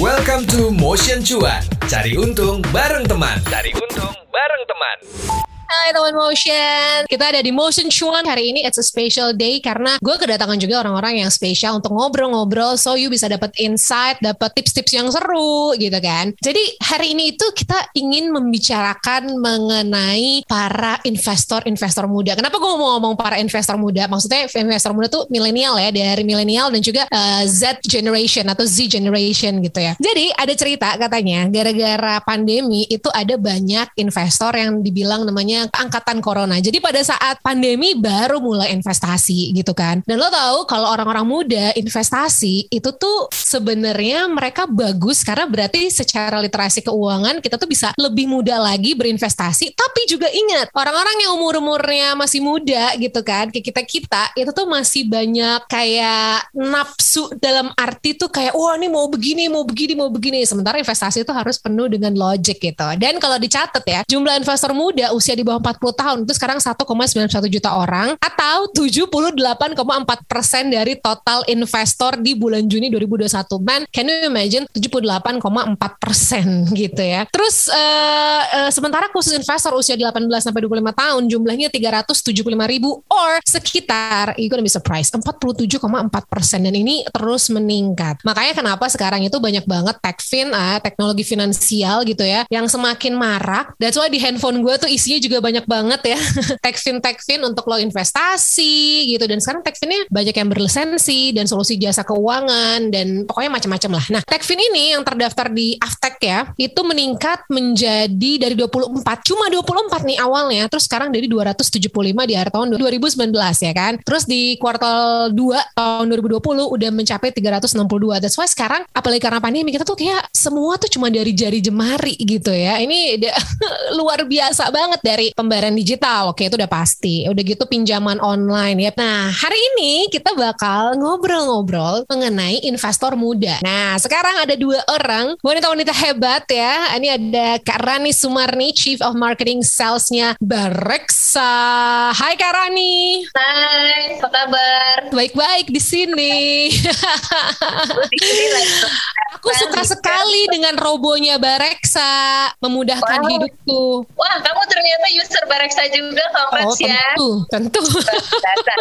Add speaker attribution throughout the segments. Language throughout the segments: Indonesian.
Speaker 1: Welcome to Motion Cuan. Cari untung bareng teman. Cari untung bareng teman.
Speaker 2: Hai teman Motion, kita ada di Motion Cuan hari ini. It's a special day karena gue kedatangan juga orang-orang yang spesial untuk ngobrol-ngobrol, so you bisa dapat insight, dapat tips-tips yang seru gitu kan. Jadi hari ini itu kita ingin membicarakan mengenai para investor-investor muda. Kenapa gue mau ngomong para investor muda? Maksudnya investor muda tuh milenial ya, dari milenial dan juga uh, Z generation atau Z generation gitu ya. Jadi ada cerita katanya gara-gara pandemi itu ada banyak investor yang dibilang namanya angkatan corona. Jadi pada saat pandemi baru mulai investasi gitu kan. Dan lo tahu kalau orang-orang muda investasi itu tuh sebenarnya mereka bagus karena berarti secara literasi keuangan kita tuh bisa lebih muda lagi berinvestasi. Tapi juga ingat orang-orang yang umur-umurnya masih muda gitu kan, kayak kita-kita itu tuh masih banyak kayak nafsu dalam arti tuh kayak wah ini mau begini, mau begini, mau begini. Sementara investasi itu harus penuh dengan logic gitu. Dan kalau dicatat ya, jumlah investor muda usia di bawah 40 tahun itu sekarang 1,91 juta orang atau 78,4 persen dari total investor di bulan Juni 2021. Man, can you imagine 78,4 persen gitu ya. Terus uh, uh, sementara khusus investor usia di 18 sampai 25 tahun jumlahnya 375 ribu or sekitar, you gonna be surprised, 47,4 persen dan ini terus meningkat. Makanya kenapa sekarang itu banyak banget techfin, uh, teknologi finansial gitu ya, yang semakin marak. That's why di handphone gue tuh isinya juga banyak banget ya techfin untuk lo investasi gitu dan sekarang techfinnya banyak yang berlisensi dan solusi jasa keuangan dan pokoknya macam-macam lah. Nah techfin ini yang terdaftar di Aftek ya itu meningkat menjadi dari 24 cuma 24 nih awalnya terus sekarang dari 275 di akhir tahun 2019 ya kan. Terus di kuartal 2 tahun 2020 udah mencapai 362. That's why sekarang apalagi karena pandemi kita tuh kayak semua tuh cuma dari jari jemari gitu ya. Ini luar biasa banget dari pembayaran digital. Oke, itu udah pasti. Udah gitu pinjaman online ya. Nah, hari ini kita bakal ngobrol-ngobrol mengenai investor muda. Nah, sekarang ada dua orang wanita-wanita hebat ya. Ini ada Kak Rani Sumarni, Chief of Marketing Salesnya Bareksa. Hai Kak Rani.
Speaker 3: Hai, apa kabar?
Speaker 2: Baik-baik di sini. Aku suka sekali dengan robonya Bareksa, memudahkan wow. hidupku.
Speaker 3: Wah, kamu ternyata user Bareksa juga, congrats
Speaker 2: oh,
Speaker 3: ya.
Speaker 2: tentu, tentu.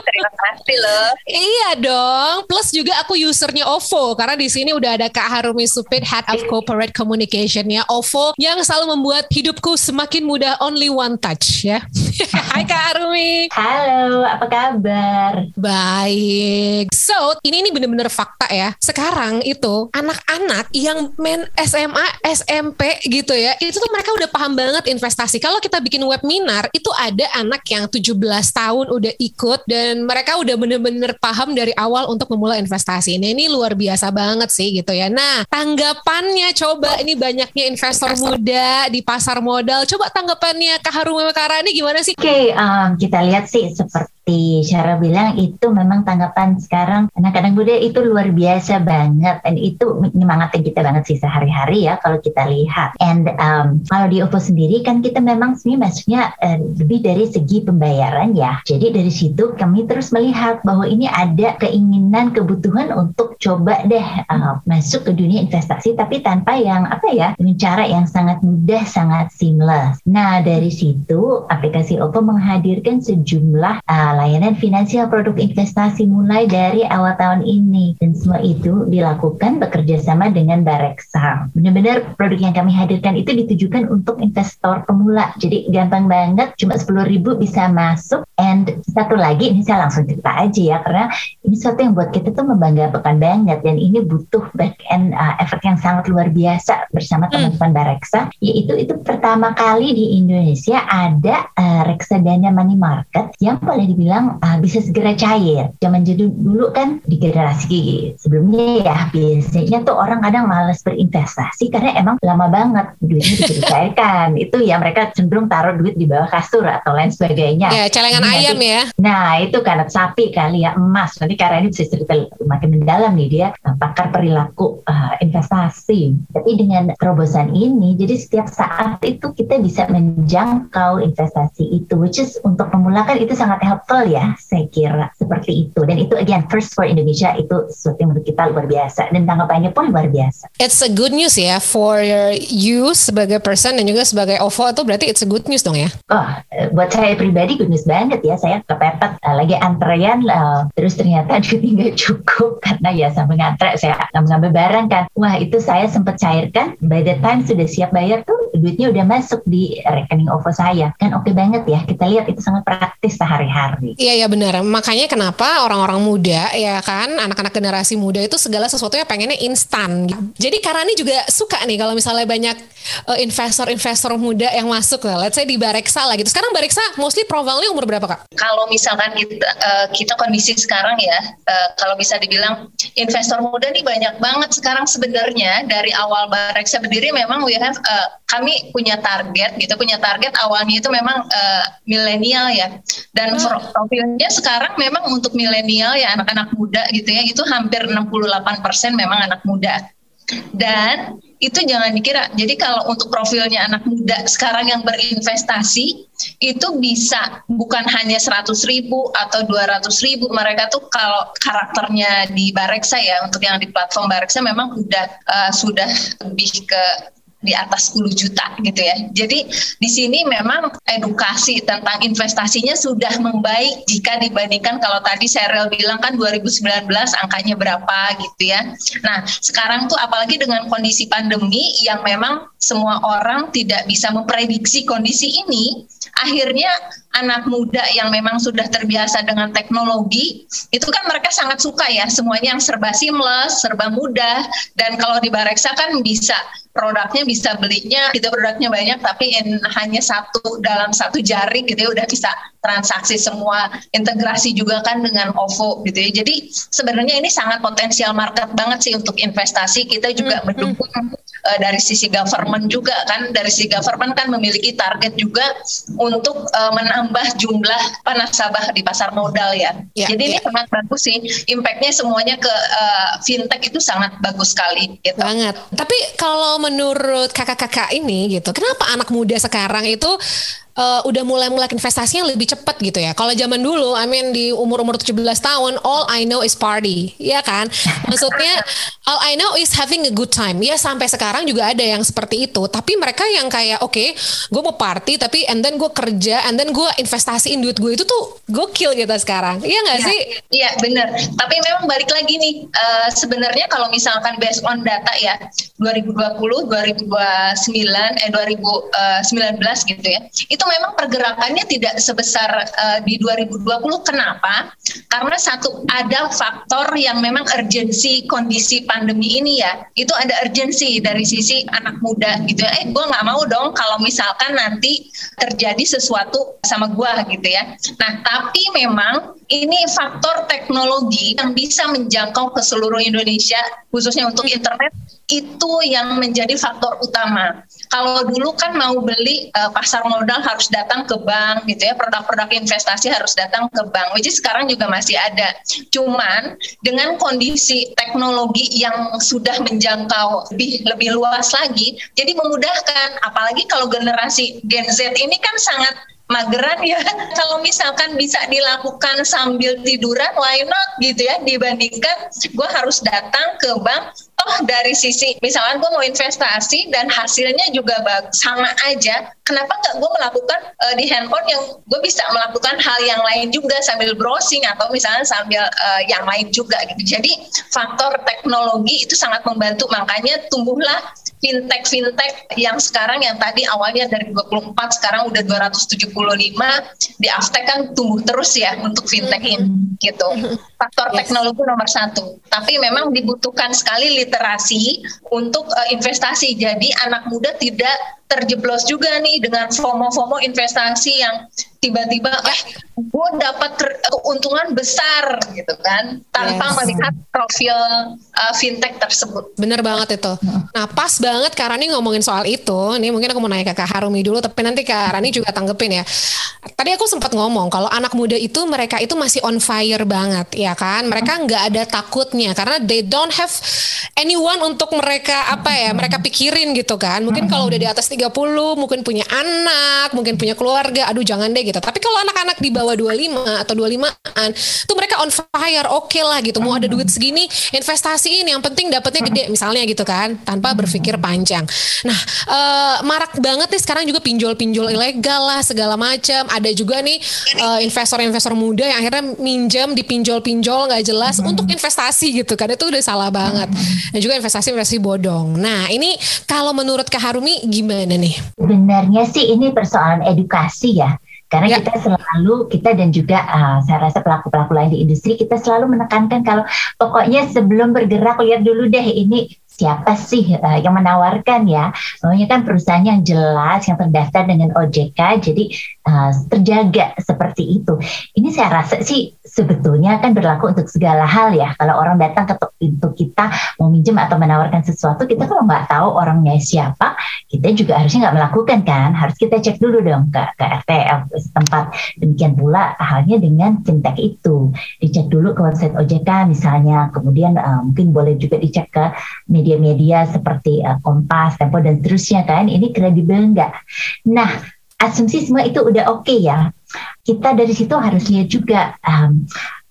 Speaker 3: terima kasih loh.
Speaker 2: Iya dong. Plus juga aku usernya OVO karena di sini udah ada Kak Harumi Supit, Head of Corporate Communication ya OVO yang selalu membuat hidupku semakin mudah only one touch ya. Hai Kak Harumi.
Speaker 4: Halo, apa kabar?
Speaker 2: Baik. So, ini ini bener-bener fakta ya. Sekarang itu anak-anak yang main SMA, SMP gitu ya, itu tuh mereka udah paham banget investasi. Kalau kita bikin webinar, itu ada anak yang 17 tahun udah ikut dan mereka udah bener-bener paham dari awal untuk memulai investasi. Nah, ini luar biasa banget sih gitu ya. Nah, tanggapannya coba ini banyaknya investor muda di pasar modal. Coba tanggapannya Kak Harum Karani gimana sih?
Speaker 4: Oke, okay, um, kita lihat sih seperti seperti Syara bilang itu memang tanggapan sekarang anak-anak muda itu luar biasa banget dan itu menyemangatin kita banget sih sehari-hari ya kalau kita lihat. And um, kalau di OVO sendiri kan kita memang sebenarnya masuknya uh, lebih dari segi pembayaran ya. Jadi dari situ kami terus melihat bahwa ini ada keinginan kebutuhan untuk coba deh uh, masuk ke dunia investasi tapi tanpa yang apa ya dengan cara yang sangat mudah, sangat seamless. Nah dari situ aplikasi OVO menghadirkan sejumlah uh, layanan finansial produk investasi mulai dari awal tahun ini dan semua itu dilakukan bekerja sama dengan Bareksa. Benar-benar produk yang kami hadirkan itu ditujukan untuk investor pemula. Jadi gampang banget, cuma 10 ribu bisa masuk. And satu lagi, ini saya langsung cerita aja ya, karena ini sesuatu yang buat kita tuh membanggakan banget dan ini butuh back end uh, effort yang sangat luar biasa bersama hmm. teman-teman Bareksa. Yaitu itu pertama kali di Indonesia ada uh, reksadana money market yang boleh dibilang bilang uh, bisa segera cair. Zaman dulu dulu kan di generasi sebelumnya ya biasanya tuh orang kadang malas berinvestasi karena emang lama banget duitnya bisa dicairkan. itu ya mereka cenderung taruh duit di bawah kasur atau lain sebagainya.
Speaker 2: Ya, celengan nah, ayam ya.
Speaker 4: Nah, itu karena sapi kali ya emas. Nanti karena ini bisa cerita makin mendalam nih dia uh, pakar perilaku uh, investasi. Tapi dengan terobosan ini jadi setiap saat itu kita bisa menjangkau investasi itu which is untuk pemula kan itu sangat helpful ya, saya kira seperti itu. Dan itu again first for Indonesia itu sesuatu yang menurut kita luar biasa dan tanggapannya pun luar biasa.
Speaker 2: It's a good news ya for you sebagai person dan juga sebagai OVO itu berarti it's a good news dong ya.
Speaker 4: Oh, eh, buat saya pribadi good news banget ya. Saya kepepet uh, lagi antrean uh, terus ternyata duitnya nggak cukup karena ya sampai ngantre saya ngambil barang kan. Wah itu saya sempat cairkan. By the time sudah siap bayar tuh duitnya udah masuk di rekening OVO saya. Kan oke okay banget ya. Kita lihat itu sangat praktis sehari-hari.
Speaker 2: Iya ya benar. Makanya kenapa orang-orang muda ya kan anak-anak generasi muda itu segala sesuatunya pengennya instan. Jadi Karani juga suka nih kalau misalnya banyak investor-investor muda yang masuk lah. Let's say di Bareksa lah gitu. Sekarang Bareksa mostly profilnya umur berapa kak?
Speaker 3: Kalau misalkan kita uh, kita kondisi sekarang ya, uh, kalau bisa dibilang investor muda nih banyak banget sekarang sebenarnya dari awal Bareksa berdiri memang we have uh, kami punya target gitu, punya target awalnya itu memang uh, milenial ya. Dan hmm. profilnya sekarang memang untuk milenial ya anak-anak muda gitu ya, itu hampir 68% memang anak muda. Dan itu jangan dikira. Jadi kalau untuk profilnya anak muda sekarang yang berinvestasi itu bisa bukan hanya 100 ribu atau 200 ribu. Mereka tuh kalau karakternya di Bareksa ya untuk yang di platform Bareksa memang udah uh, sudah lebih ke di atas 10 juta gitu ya. Jadi di sini memang edukasi tentang investasinya sudah membaik jika dibandingkan kalau tadi Cheryl bilang kan 2019 angkanya berapa gitu ya. Nah, sekarang tuh apalagi dengan kondisi pandemi yang memang semua orang tidak bisa memprediksi kondisi ini, akhirnya anak muda yang memang sudah terbiasa dengan teknologi itu kan mereka sangat suka ya semuanya yang serba seamless, serba mudah dan kalau di Bareksa kan bisa produknya bisa belinya kita produknya banyak tapi in, hanya satu dalam satu jari gitu ya udah bisa transaksi semua integrasi juga kan dengan OVO gitu ya jadi sebenarnya ini sangat potensial market banget sih untuk investasi kita juga hmm, hmm. mendukung uh, dari sisi government juga kan dari sisi government kan memiliki target juga untuk uh, menambah jumlah nasabah di pasar modal ya, ya jadi ya. ini sangat bagus sih impactnya semuanya ke uh, fintech itu sangat bagus sekali gitu.
Speaker 2: banget tapi kalau menurut kakak-kakak ini gitu, kenapa anak muda sekarang itu uh, udah mulai mulai investasinya lebih cepat gitu ya. Kalau zaman dulu, I mean di umur-umur 17 tahun, all I know is party, ya kan? Maksudnya all I know is having a good time. Ya sampai sekarang juga ada yang seperti itu. Tapi mereka yang kayak oke, okay, gue mau party tapi and then gue kerja and then gue investasiin duit gue itu tuh gokil gitu sekarang. Iya nggak ya, sih?
Speaker 3: Iya bener. Tapi memang balik lagi nih, uh, sebenarnya kalau misalkan based on data ya 2020, 2029, eh 2019 gitu ya, itu memang pergerakannya tidak sebesar uh, di 2020. Kenapa? Karena satu ada faktor yang memang urgensi kondisi pandemi ini ya. Itu ada urgensi dari sisi anak muda gitu ya. Eh, gue nggak mau dong kalau misalkan nanti terjadi sesuatu sama gue gitu ya. Nah, tapi memang ini faktor teknologi yang bisa menjangkau ke seluruh Indonesia, khususnya untuk internet, itu yang menjadi faktor utama. Kalau dulu kan mau beli uh, pasar modal harus datang ke bank gitu ya, produk-produk investasi harus datang ke bank, which sekarang juga masih ada. Cuman dengan kondisi teknologi yang sudah menjangkau lebih lebih luas lagi, jadi memudahkan. Apalagi kalau generasi Gen Z ini kan sangat mageran ya kalau misalkan bisa dilakukan sambil tiduran why not gitu ya dibandingkan gue harus datang ke bank toh dari sisi misalkan gue mau investasi dan hasilnya juga sama aja kenapa nggak gue melakukan uh, di handphone yang gue bisa melakukan hal yang lain juga sambil browsing atau misalnya sambil uh, yang lain juga gitu. Jadi faktor teknologi itu sangat membantu makanya tumbuhlah fintech fintech yang sekarang yang tadi awalnya dari 24 sekarang udah 275 di Aftek kan tumbuh terus ya untuk fintech ini mm-hmm. gitu faktor yes. teknologi nomor satu tapi memang dibutuhkan sekali literasi untuk uh, investasi jadi anak muda tidak terjeblos juga nih dengan FOMO-FOMO investasi yang tiba-tiba eh gue dapat keuntungan besar gitu kan tanpa yes. melihat profil uh, fintech tersebut.
Speaker 2: Bener banget itu. Nah pas banget Kak Rani ngomongin soal itu, nih mungkin aku mau nanya ke Kak Harumi dulu, tapi nanti Kak Rani juga tanggepin ya. Tadi aku sempat ngomong kalau anak muda itu mereka itu masih on fire banget ya kan, mereka nggak ada takutnya karena they don't have anyone untuk mereka apa ya, mereka pikirin gitu kan. Mungkin kalau udah di atas 30, mungkin punya anak, mungkin punya keluarga, aduh jangan deh gitu. Tapi kalau anak-anak di bawah 25 atau 25-an, tuh mereka on fire, oke okay lah gitu. Mau ada duit segini, investasi ini yang penting dapatnya gede misalnya gitu kan, tanpa berpikir panjang. Nah, uh, marak banget nih sekarang juga pinjol-pinjol ilegal lah segala macam. Ada juga nih uh, investor-investor muda yang akhirnya minjam di pinjol-pinjol nggak jelas hmm. untuk investasi gitu kan. Itu udah salah banget. Dan juga investasi-investasi bodong. Nah, ini kalau menurut Kak Harumi gimana nih?
Speaker 4: Sebenarnya sih ini persoalan edukasi ya. Karena ya. kita selalu kita dan juga uh, saya rasa pelaku-pelaku lain di industri kita selalu menekankan kalau pokoknya sebelum bergerak lihat dulu deh ini siapa sih uh, yang menawarkan ya? Pokoknya kan perusahaan yang jelas yang terdaftar dengan OJK jadi uh, terjaga seperti itu. Ini saya rasa sih sebetulnya kan berlaku untuk segala hal ya. Kalau orang datang ke pintu kita mau minjem atau menawarkan sesuatu kita kalau nggak tahu orangnya siapa kita juga harusnya nggak melakukan kan? Harus kita cek dulu dong ke, ke RTL setempat demikian pula halnya dengan fintech itu. Dicek dulu ke website OJK misalnya kemudian uh, mungkin boleh juga dicek ke media media-media seperti uh, Kompas, Tempo dan seterusnya kan ini kredibel enggak? Nah, asumsi semua itu udah oke okay ya. Kita dari situ harus lihat juga um,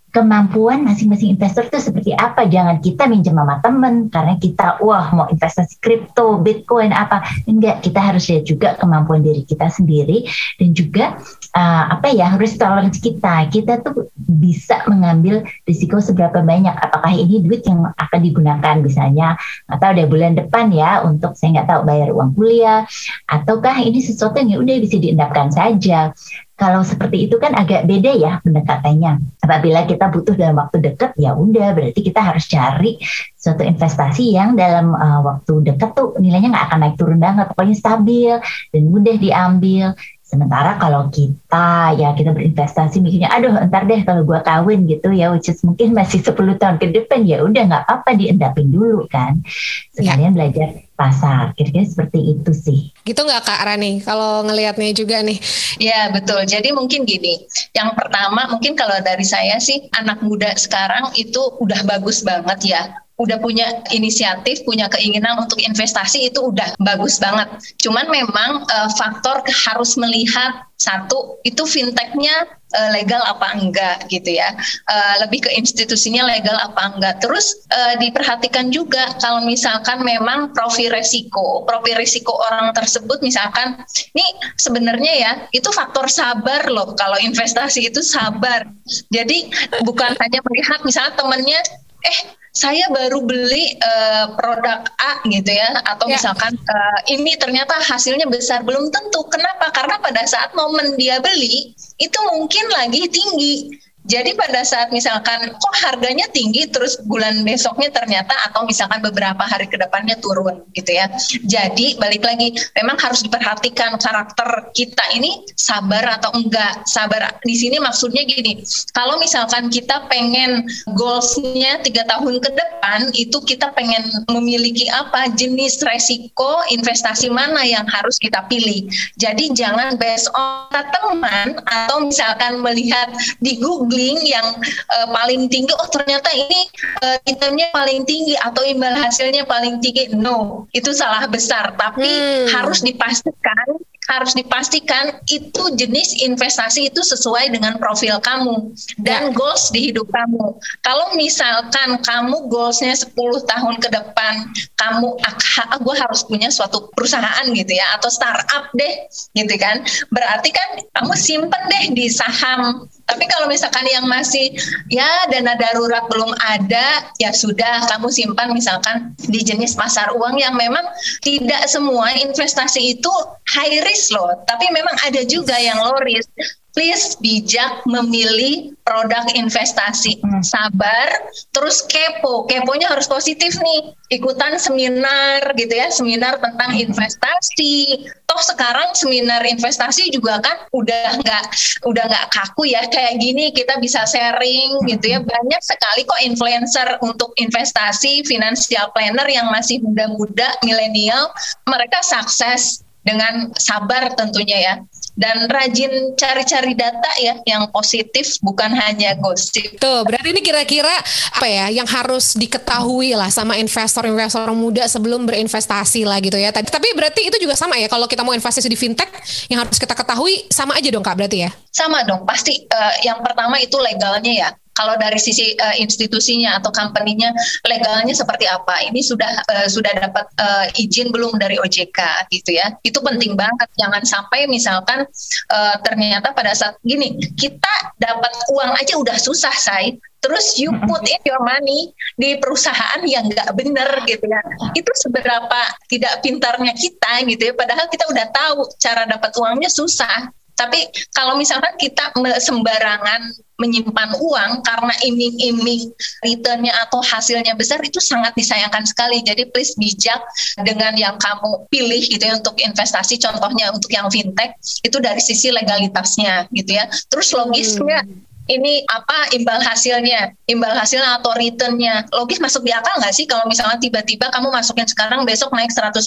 Speaker 4: kemampuan masing-masing investor itu seperti apa. Jangan kita minjem sama temen karena kita wah mau investasi kripto, bitcoin apa. Enggak, kita harus lihat juga kemampuan diri kita sendiri dan juga uh, apa ya risk tolerance kita. Kita tuh bisa mengambil risiko seberapa banyak. Apakah ini duit yang akan digunakan misalnya atau ada bulan depan ya untuk saya nggak tahu bayar uang kuliah ataukah ini sesuatu yang ya udah bisa diendapkan saja. Kalau seperti itu kan agak beda ya pendekatannya. Apabila kita butuh dalam waktu dekat, ya udah berarti kita harus cari suatu investasi yang dalam uh, waktu dekat tuh nilainya nggak akan naik turun banget, pokoknya stabil dan mudah diambil. Sementara kalau kita ya kita berinvestasi mikirnya aduh ntar deh kalau gua kawin gitu ya which is mungkin masih 10 tahun ke depan ya udah nggak apa-apa diendapin dulu kan. Sekalian ya. belajar pasar. Kira-kira seperti itu sih.
Speaker 2: Gitu nggak Kak Rani kalau ngelihatnya juga nih?
Speaker 3: Ya betul. Jadi mungkin gini. Yang pertama mungkin kalau dari saya sih anak muda sekarang itu udah bagus banget ya udah punya inisiatif, punya keinginan untuk investasi itu udah bagus banget. Cuman memang uh, faktor harus melihat satu itu fintechnya uh, legal apa enggak gitu ya. Uh, lebih ke institusinya legal apa enggak. Terus uh, diperhatikan juga kalau misalkan memang profil resiko, profil resiko orang tersebut misalkan ini sebenarnya ya itu faktor sabar loh kalau investasi itu sabar. Jadi bukan hanya melihat misalnya temennya eh saya baru beli uh, produk A gitu ya atau ya. misalkan uh, ini ternyata hasilnya besar. Belum tentu. Kenapa? Karena pada saat momen dia beli itu mungkin lagi tinggi jadi pada saat misalkan kok harganya tinggi terus bulan besoknya ternyata atau misalkan beberapa hari ke depannya turun gitu ya. Jadi balik lagi memang harus diperhatikan karakter kita ini sabar atau enggak. Sabar di sini maksudnya gini, kalau misalkan kita pengen goalsnya tiga tahun ke depan itu kita pengen memiliki apa jenis resiko investasi mana yang harus kita pilih. Jadi jangan based on teman atau misalkan melihat di Google link yang uh, paling tinggi oh ternyata ini uh, itemnya paling tinggi atau imbal hasilnya paling tinggi no itu salah besar tapi hmm. harus dipastikan harus dipastikan itu jenis investasi itu sesuai dengan profil kamu dan ya. goals di hidup kamu. Kalau misalkan kamu goalsnya 10 tahun ke depan, kamu ah, gue harus punya suatu perusahaan gitu ya atau startup deh gitu kan. Berarti kan kamu simpen deh di saham tapi kalau misalkan yang masih ya dana darurat belum ada, ya sudah kamu simpan misalkan di jenis pasar uang yang memang tidak semua investasi itu high risk loh, tapi memang ada juga yang low risk please bijak memilih produk investasi. Hmm. Sabar, terus kepo. Keponya harus positif nih. Ikutan seminar gitu ya, seminar tentang hmm. investasi. Toh sekarang seminar investasi juga kan udah nggak udah nggak kaku ya kayak gini kita bisa sharing gitu ya. Hmm. Banyak sekali kok influencer untuk investasi, financial planner yang masih muda-muda, milenial, mereka sukses dengan sabar tentunya ya dan rajin cari-cari data ya yang positif bukan hanya gosip.
Speaker 2: Tuh, berarti ini kira-kira apa ya yang harus diketahui lah sama investor-investor muda sebelum berinvestasi lah gitu ya. Tapi berarti itu juga sama ya kalau kita mau investasi di fintech yang harus kita ketahui sama aja dong Kak berarti ya?
Speaker 3: Sama dong, pasti uh, yang pertama itu legalnya ya kalau dari sisi uh, institusinya atau company-nya legalnya seperti apa? Ini sudah uh, sudah dapat uh, izin belum dari OJK gitu ya? Itu penting banget. Jangan sampai misalkan uh, ternyata pada saat gini kita dapat uang aja udah susah say. Terus you put in your money di perusahaan yang nggak bener gitu ya. Itu seberapa tidak pintarnya kita gitu ya. Padahal kita udah tahu cara dapat uangnya susah tapi kalau misalkan kita sembarangan menyimpan uang karena iming-iming returnnya atau hasilnya besar itu sangat disayangkan sekali. Jadi please bijak dengan yang kamu pilih gitu ya untuk investasi. Contohnya untuk yang fintech itu dari sisi legalitasnya gitu ya. Terus logisnya hmm ini apa imbal hasilnya, imbal hasilnya atau returnnya. Logis masuk di akal nggak sih kalau misalnya tiba-tiba kamu masukin sekarang besok naik 100%,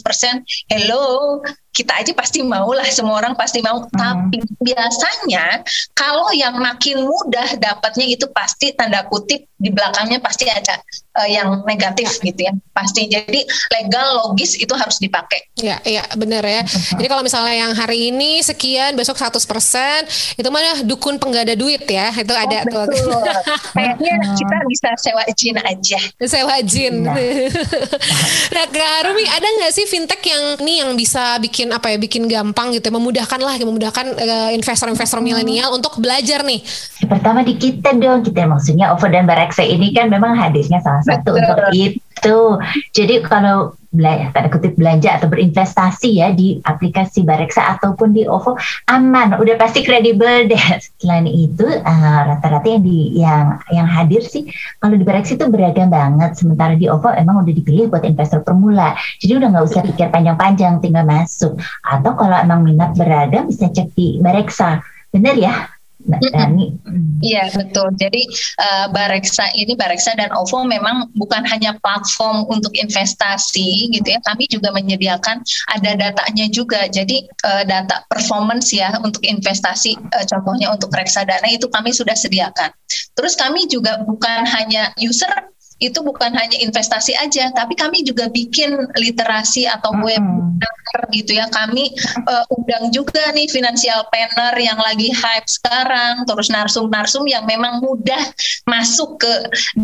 Speaker 3: hello, kita aja pasti mau lah semua orang pasti mau. Hmm. tapi biasanya kalau yang makin mudah dapatnya itu pasti tanda kutip di belakangnya pasti ada uh, yang negatif gitu ya pasti. Jadi legal logis itu harus dipakai.
Speaker 2: Ya iya benar ya. Jadi kalau misalnya yang hari ini sekian besok 100% itu mana dukun penggada duit ya. Itu oh, ada
Speaker 3: betul. tuh kayaknya kita bisa sewa jin aja.
Speaker 2: Sewa jin. Nah, nah Kak Rumi ada nggak sih fintech yang nih yang bisa bikin bikin apa ya bikin gampang gitu ya, memudahkan lah memudahkan uh, investor-investor milenial untuk belajar nih.
Speaker 4: Pertama di kita dong kita maksudnya OVO dan Bareksa ini kan memang hadirnya salah satu Betul. untuk itu jadi kalau belanja, tanda kutip belanja atau berinvestasi ya di aplikasi Bareksa ataupun di OVO aman, udah pasti kredibel deh. Selain itu uh, rata-rata yang di yang yang hadir sih kalau di Bareksa itu beragam banget. Sementara di OVO emang udah dipilih buat investor pemula, jadi udah nggak usah pikir panjang-panjang, tinggal masuk. Atau kalau emang minat beragam bisa cek di Bareksa. Bener ya?
Speaker 3: Iya betul. Jadi uh, Bareksa ini Bareksa dan OVO memang bukan hanya platform untuk investasi gitu ya. Kami juga menyediakan ada datanya juga. Jadi uh, data performance ya untuk investasi uh, contohnya untuk reksadana itu kami sudah sediakan. Terus kami juga bukan hanya user itu bukan hanya investasi aja, tapi kami juga bikin literasi atau web mm-hmm. gitu ya. Kami uh, undang juga nih financial planner yang lagi hype sekarang, terus narsum-narsum yang memang mudah masuk ke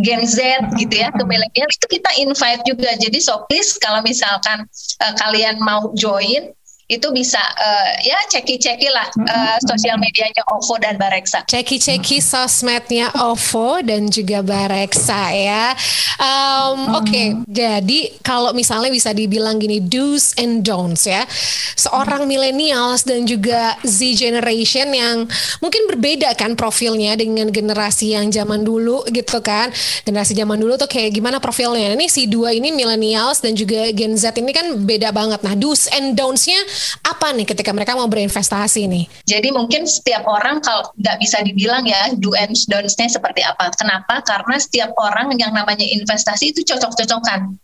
Speaker 3: Gen Z gitu ya, ke milenial itu kita invite juga. Jadi so please kalau misalkan uh, kalian mau join itu bisa uh, ya ceki-ceki lah uh, sosial medianya OVO dan Bareksa.
Speaker 2: Ceki-ceki sosmednya OVO dan juga Bareksa ya. Um, Oke, okay. jadi kalau misalnya bisa dibilang gini do's and don'ts ya, seorang millennials dan juga Z generation yang mungkin berbeda kan profilnya dengan generasi yang zaman dulu gitu kan. Generasi zaman dulu tuh kayak gimana profilnya? Ini si dua ini millennials dan juga Gen Z ini kan beda banget. Nah, do's and don'ts-nya apa nih ketika mereka mau berinvestasi nih?
Speaker 3: Jadi mungkin setiap orang kalau nggak bisa dibilang ya do and don'ts-nya seperti apa. Kenapa? Karena setiap orang yang namanya investasi itu cocok-cocokan.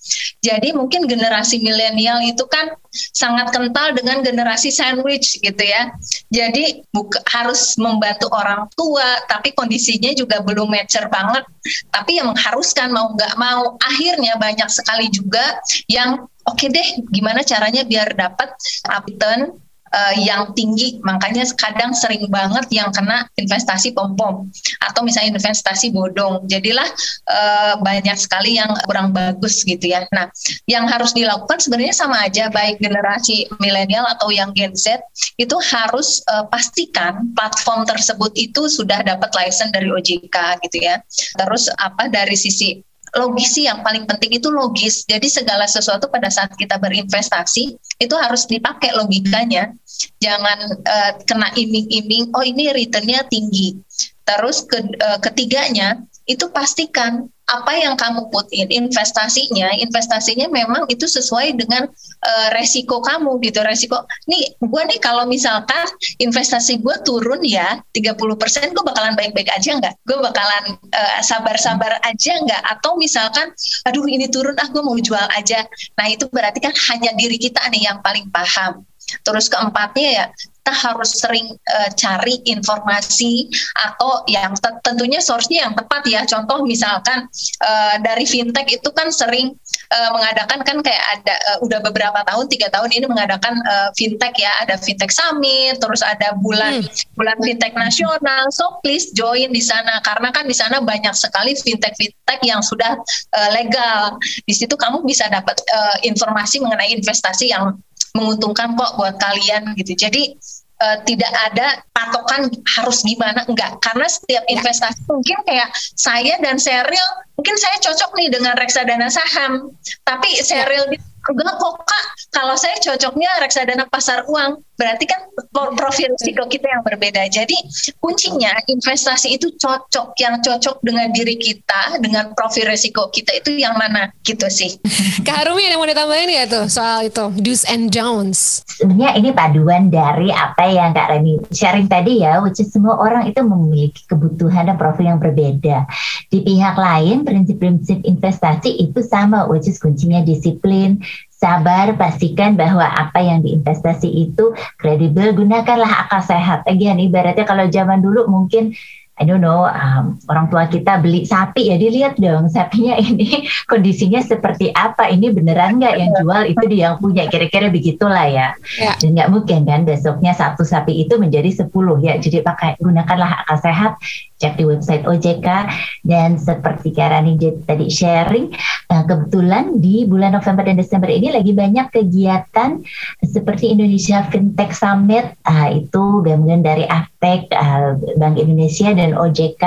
Speaker 3: Jadi mungkin generasi milenial itu kan sangat kental dengan generasi sandwich gitu ya. Jadi buka, harus membantu orang tua, tapi kondisinya juga belum mature banget. Tapi yang mengharuskan mau nggak mau, akhirnya banyak sekali juga yang oke okay deh gimana caranya biar dapat upturn uh, yang tinggi? Makanya kadang sering banget yang kena investasi pom pom atau misalnya investasi bodong. Jadilah uh, banyak sekali yang kurang bagus gitu ya. Nah yang harus dilakukan sebenarnya sama aja baik generasi milenial atau yang Gen Z itu harus uh, pastikan platform tersebut itu sudah dapat license dari OJK gitu ya. Terus apa dari sisi logis sih yang paling penting itu logis. Jadi segala sesuatu pada saat kita berinvestasi itu harus dipakai logikanya. Jangan uh, kena iming-iming, oh ini returnnya tinggi. Terus ke, uh, ketiganya itu pastikan apa yang kamu put in investasinya investasinya memang itu sesuai dengan uh, resiko kamu gitu resiko nih gue nih kalau misalkan investasi gue turun ya 30% gue bakalan baik-baik aja nggak? Gue bakalan uh, sabar-sabar aja nggak? Atau misalkan aduh ini turun ah gue mau jual aja. Nah itu berarti kan hanya diri kita nih yang paling paham Terus keempatnya ya kita harus sering uh, cari informasi atau yang tentunya source-nya yang tepat ya. Contoh misalkan uh, dari fintech itu kan sering uh, mengadakan kan kayak ada uh, udah beberapa tahun tiga tahun ini mengadakan uh, fintech ya ada fintech summit terus ada bulan hmm. bulan fintech nasional so please join di sana karena kan di sana banyak sekali fintech fintech yang sudah uh, legal di situ kamu bisa dapat uh, informasi mengenai investasi yang menguntungkan kok buat kalian gitu. Jadi uh, tidak ada patokan harus gimana enggak karena setiap ya. investasi mungkin kayak saya dan Serial mungkin saya cocok nih dengan reksadana saham tapi Serial ya enggak kok kak kalau saya cocoknya reksadana pasar uang berarti kan profil risiko kita yang berbeda. Jadi kuncinya investasi itu cocok yang cocok dengan diri kita dengan profil risiko kita itu yang mana gitu sih.
Speaker 2: Kak Harumi yang mau ditambahin ya tuh soal itu? Do's and don'ts.
Speaker 4: Sebenarnya ini paduan dari apa yang Kak Reni sharing tadi ya which is semua orang itu memiliki kebutuhan dan profil yang berbeda. Di pihak lain prinsip-prinsip investasi itu sama which is kuncinya disiplin sabar, pastikan bahwa apa yang diinvestasi itu kredibel, gunakanlah akal sehat. Again, ibaratnya kalau zaman dulu mungkin I don't know, um, orang tua kita beli sapi ya dilihat dong sapinya ini kondisinya seperti apa, ini beneran nggak yang jual itu dia yang punya, kira-kira begitulah ya. ya. Dan nggak mungkin kan besoknya satu sapi itu menjadi sepuluh ya, jadi pakai gunakanlah akal sehat, cek di website OJK dan seperti Karani tadi sharing uh, kebetulan di bulan November dan Desember ini lagi banyak kegiatan seperti Indonesia FinTech Summit uh, itu gabungan dari Aftek uh, Bank Indonesia dan OJK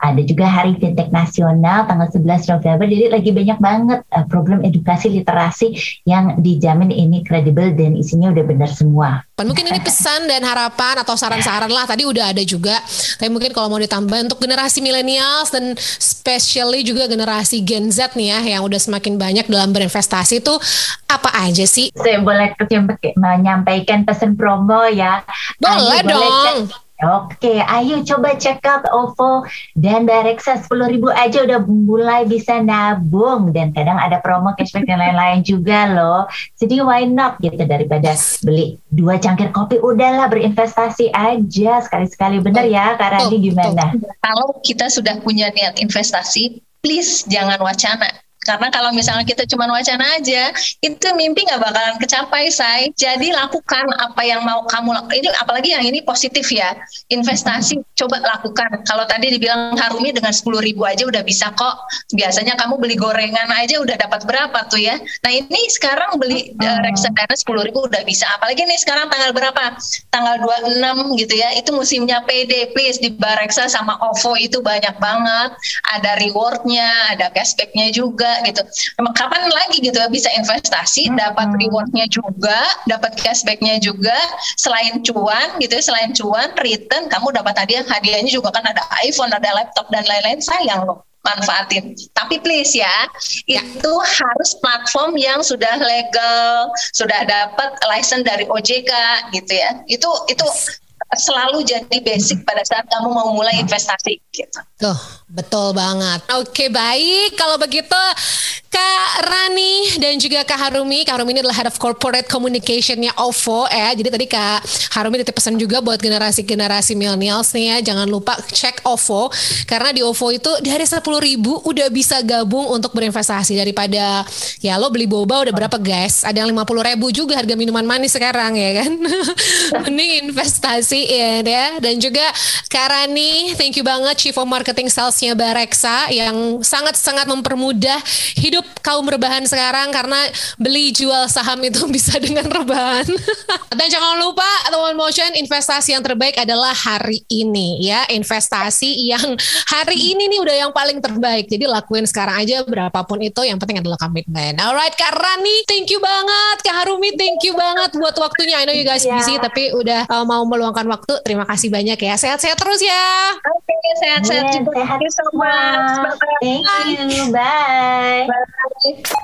Speaker 4: ada juga Hari FinTech Nasional tanggal 11 November jadi lagi banyak banget uh, program edukasi literasi yang dijamin ini kredibel dan isinya udah benar semua.
Speaker 2: Mungkin ini pesan dan harapan atau saran-saran lah tadi udah ada juga. Tapi mungkin kalau mau ditambah untuk generasi milenials dan especially juga generasi Gen Z nih ya yang udah semakin banyak dalam berinvestasi itu apa aja sih?
Speaker 4: Saya boleh menyampaikan pesan promo ya.
Speaker 2: Boleh Ayo, dong. Boleh
Speaker 4: Oke, ayo coba check out OVO dan Bareksa 10 ribu aja udah mulai bisa nabung dan kadang ada promo cashback dan lain-lain juga loh. Jadi why not gitu daripada beli dua cangkir kopi udahlah berinvestasi aja sekali-sekali bener ya Kak Radi gimana?
Speaker 3: Kalau kita sudah punya niat investasi, please jangan wacana karena kalau misalnya kita cuma wacana aja, itu mimpi nggak bakalan kecapai, say. Jadi lakukan apa yang mau kamu lakukan. Ini apalagi yang ini positif ya. Investasi coba lakukan. Kalau tadi dibilang Harumi dengan sepuluh ribu aja udah bisa kok. Biasanya kamu beli gorengan aja udah dapat berapa tuh ya. Nah ini sekarang beli uh, reksadana sepuluh ribu udah bisa. Apalagi nih sekarang tanggal berapa? Tanggal 26 gitu ya. Itu musimnya PD, please di Bareksa sama OVO itu banyak banget. Ada rewardnya, ada cashbacknya juga gitu. Emang kapan lagi gitu ya bisa investasi, hmm. dapat rewardnya juga, dapat cashbacknya juga, selain cuan gitu ya, selain cuan, return kamu dapat hadiah, hadiahnya juga kan ada iPhone, ada laptop dan lain-lain sayang loh manfaatin. Tapi please ya, ya, itu harus platform yang sudah legal, sudah dapat license dari OJK gitu ya. Itu itu selalu jadi basic pada saat kamu mau mulai investasi gitu.
Speaker 2: Tuh, betul banget. Oke, baik. Kalau begitu Kak Rani dan juga Kak Harumi. Kak Harumi ini adalah Head of Corporate Communication-nya OVO ya. Jadi tadi Kak Harumi titip pesan juga buat generasi-generasi millennials nih ya. Jangan lupa cek OVO karena di OVO itu dari 10 ribu udah bisa gabung untuk berinvestasi daripada ya lo beli boba udah berapa guys? Ada yang 50 ribu juga harga minuman manis sekarang ya kan. Mending investasi kasihin ya. Dan juga Kak Rani, thank you banget Chief of Marketing Salesnya Bareksa yang sangat-sangat mempermudah hidup kaum rebahan sekarang karena beli jual saham itu bisa dengan rebahan. Dan jangan lupa teman motion investasi yang terbaik adalah hari ini ya. Investasi yang hari ini nih udah yang paling terbaik. Jadi lakuin sekarang aja berapapun itu yang penting adalah komitmen. Alright Kak Rani, thank you banget. Kak Harumi, thank you banget buat waktunya. I know you guys busy tapi udah uh, mau meluangkan waktu. Terima kasih banyak ya. Sehat-sehat terus ya.
Speaker 3: Oke, okay, sehat-sehat yeah, juga. Sehat Thank you so much.
Speaker 4: Thank you. Bye.
Speaker 1: Bye.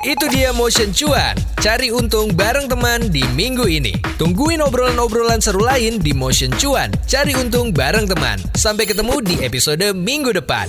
Speaker 1: Itu dia Motion Cuan. Cari untung bareng teman di minggu ini. Tungguin obrolan-obrolan seru lain di Motion Cuan. Cari untung bareng teman. Sampai ketemu di episode minggu depan.